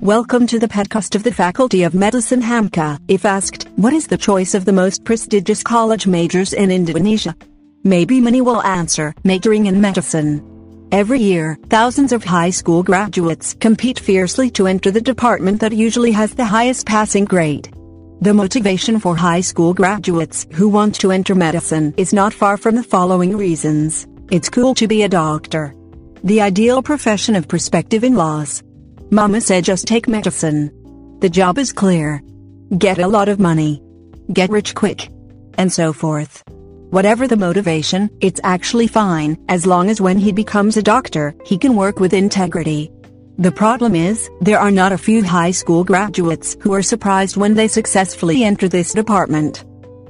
Welcome to the podcast of the Faculty of Medicine Hamka. If asked, what is the choice of the most prestigious college majors in Indonesia? Maybe many will answer, majoring in medicine. Every year, thousands of high school graduates compete fiercely to enter the department that usually has the highest passing grade. The motivation for high school graduates who want to enter medicine is not far from the following reasons. It's cool to be a doctor. The ideal profession of prospective in-laws. Mama said just take medicine. The job is clear. Get a lot of money. Get rich quick. And so forth. Whatever the motivation, it's actually fine, as long as when he becomes a doctor, he can work with integrity. The problem is, there are not a few high school graduates who are surprised when they successfully enter this department.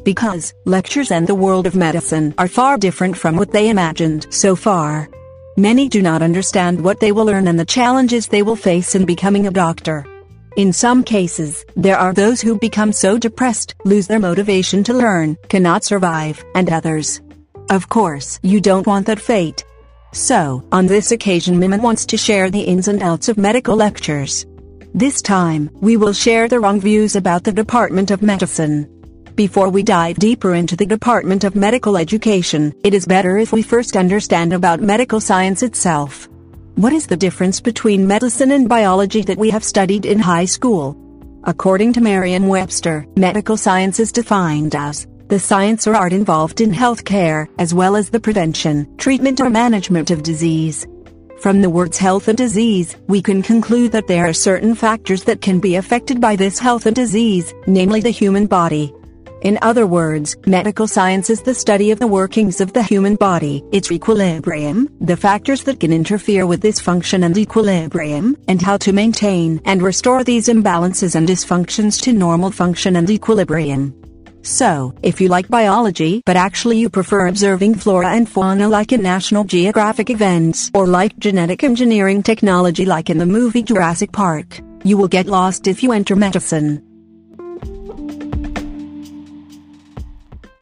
Because, lectures and the world of medicine are far different from what they imagined so far. Many do not understand what they will learn and the challenges they will face in becoming a doctor. In some cases, there are those who become so depressed, lose their motivation to learn, cannot survive, and others. Of course, you don't want that fate. So, on this occasion Miman wants to share the ins and outs of medical lectures. This time, we will share the wrong views about the Department of Medicine. Before we dive deeper into the Department of Medical Education, it is better if we first understand about medical science itself. What is the difference between medicine and biology that we have studied in high school? According to Merriam-Webster, medical science is defined as the science or art involved in healthcare, as well as the prevention, treatment or management of disease. From the words health and disease, we can conclude that there are certain factors that can be affected by this health and disease, namely the human body, in other words, medical science is the study of the workings of the human body, its equilibrium, the factors that can interfere with this function and equilibrium, and how to maintain and restore these imbalances and dysfunctions to normal function and equilibrium. So, if you like biology but actually you prefer observing flora and fauna like in National Geographic events or like genetic engineering technology like in the movie Jurassic Park, you will get lost if you enter medicine.